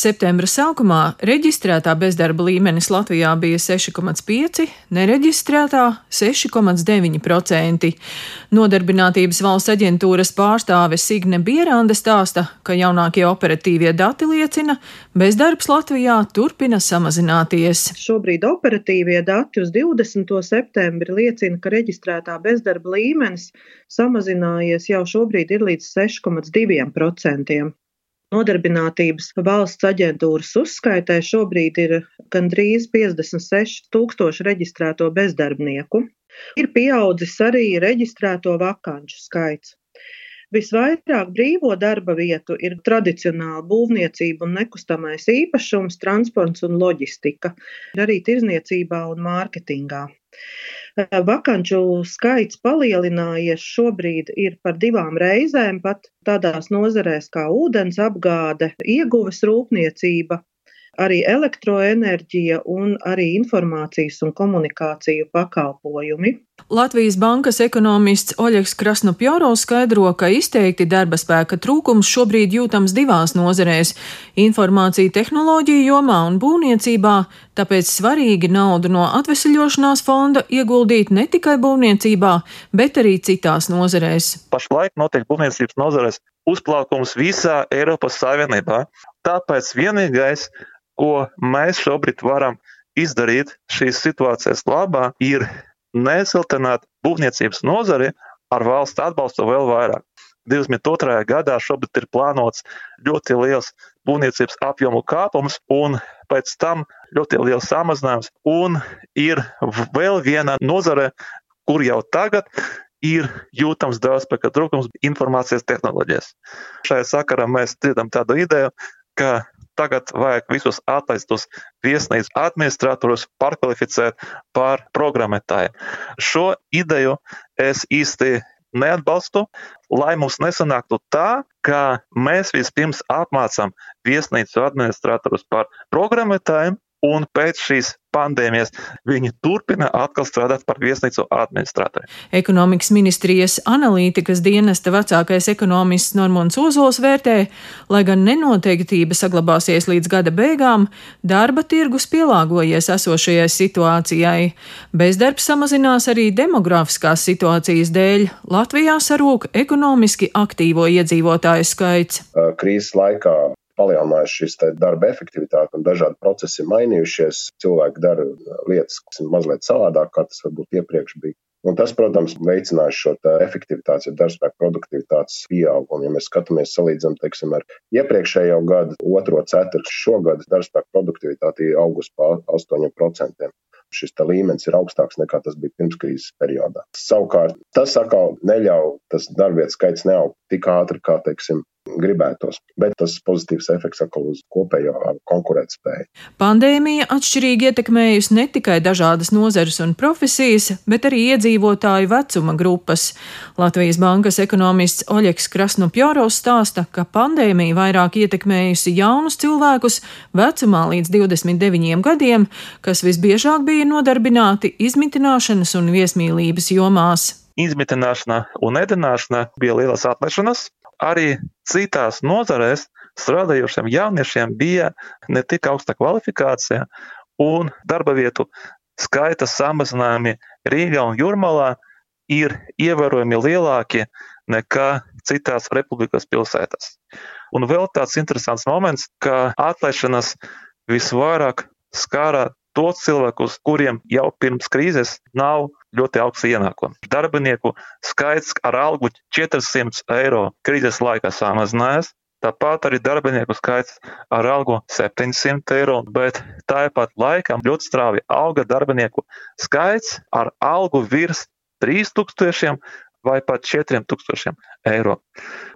Septembra sākumā reģistrētā bezdarba līmenis Latvijā bija 6,5, nereģistrētā 6,9%. Nodarbinātības valsts aģentūras pārstāve Signe Bieranda stāsta, ka jaunākie operatīvie dati liecina, bezdarbs Latvijā turpina samazināties. Šobrīd operatīvie dati uz 20. septembri liecina, ka reģistrētā bezdarba līmenis samazinājies jau šobrīd ir līdz 6,2%. Nodarbinātības valsts aģentūras uzskaitē šobrīd ir gandrīz 56 tūkstoši reģistrēto bezdarbnieku. Ir pieaudzis arī reģistrēto vakanču skaits. Visvairāk brīvo darba vietu ir tradicionāla būvniecība un nekustamais īpašums, transports un loģistika, arī tirzniecībā un mārketingā. Vakanču skaits palielinājies šobrīd ir par divām reizēm, pat tādās nozarēs kā ūdens apgāde, ieguves rūpniecība arī elektroenerģija un arī informācijas un komunikāciju pakalpojumi. Latvijas bankas ekonomists Oļegs Krasnopjaurovs skaidro, ka izteikti darba spēka trūkums šobrīd jūtams divās nozarēs - informācija tehnoloģiju jomā un būvniecībā, tāpēc svarīgi naudu no atvesaļošanās fonda ieguldīt ne tikai būvniecībā, bet arī citās nozarēs. Pašlaik notiek būvniecības nozarēs uzplaukums visā Eiropas Savienībā. Tāpēc vienīgais, ko mēs šobrīd varam izdarīt šīs situācijas labā, ir nesiltināt būvniecības nozari ar valsts atbalstu vēl vairāk. 22. gadā šobrīd ir plānots ļoti liels būvniecības apjomu kāpums, un pēc tam ļoti liels samazinājums. Un ir vēl viena nozare, kur jau tagad ir jūtams dārspēka trūkums informācijas tehnoloģijas. Šajā sakarā mēs dzirdam tādu ideju, ka tagad vajag visus atlaistus viesnīcu administratorus pārkvalificēt par programmētājiem. Šo ideju es īsti neatbalstu, lai mums nesanāktu tā, ka mēs vispirms apmācām viesnīcu administratorus par programmētājiem, un pēc šīs pandēmijas viņi turpina atkal strādāt par viesnīcu administratori. Ekonomikas ministrijas analītikas dienesta vecākais ekonomists Normons Ozols vērtē, lai gan nenoteiktība saglabāsies līdz gada beigām, darba tirgus pielāgojies esošajai situācijai. Bezdarbs samazinās arī demografiskās situācijas dēļ. Latvijā sarūk ekonomiski aktīvo iedzīvotāju skaits. Krīzes laikā palielinājusi šis darba efektivitāte dažādi procesi ir mainījušies. Cilvēki dara lietas, kas ir mazliet savādāk, kā tas varbūt iepriekš bija. Un tas, protams, veicinās šo efektivitātes, ja darbspēka produktivitātes pieaugumu. Ja mēs skatāmies, salīdzinām, teiksim, ar iepriekšējo gadu, otro ceturksni, šogad darbspēka produktivitāte ir augusi par 8% šis līmenis ir augstāks nekā tas bija pirmskrīzes periodā. Savukārt, tas atkal neļauj, tas darbvietu skaits neaug tik ātri, kā, teiksim, gribētos, bet tas pozitīvs efekts atkal uz kopējo konkurētspēju. Pandēmija atšķirīgi ietekmējusi ne tikai dažādas nozares un profesijas, bet arī iedzīvotāju vecuma grupas. Latvijas bankas ekonomists Oļeks Krasnopjorovs stāsta, ka pandēmija vairāk ietekmējusi jaunus cilvēkus vecumā līdz 29 gadiem, kas visbiežāk bija nodarbināti izmitināšanas un viesmīlības jomās. Izmitināšana un ēdināšana bija lielas atlaišanas, arī citās nozarēs strādājošiem jauniešiem bija ne tik augsta kvalifikācija, un darba vietu skaita samazinājumi Rīgā un Jurmalā ir ievērojami lielāki nekā citās republikas pilsētās. Un vēl tāds interesants moments, ka atlaišanas visvairāk skāra tos cilvēkus, kuriem jau pirms krīzes nav ļoti augsts ienākums. Darbinieku skaits ar algu 400 eiro krīzes laikā samazinājās. Tāpat arī darbinieku skaits ar algu 700 eiro, bet tāpat laikā ļoti strauji auga darbinieku skaits ar algu virs 3000 vai pat 4000 eiro.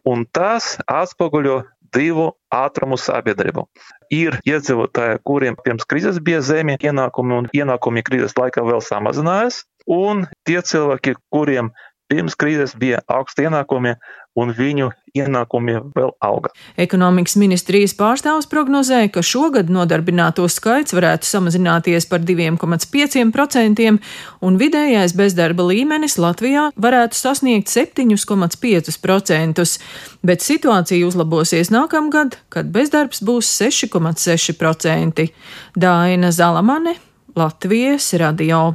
Un tas atspoguļo divu ātrumu sabiedrību. Ir iedzīvotāji, kuriem pirms krīzes bija zemi ienākumi un ienākumi krīzes laikā vēl samazinājās, un tie cilvēki, kuriem pirms krīzes bija augsti ienākumi, un viņu ienākumi vēl auga. Ekonomikas ministrijas pārstāvs prognozēja, ka šogad nodarbināto skaits varētu samazināties par 2,5%, un vidējais bezdarba līmenis Latvijā varētu sasniegt 7,5%, bet situācija uzlabosies nākamgad, kad bezdarbs būs 6,6%. Daina Zalamane, Latvijas radio.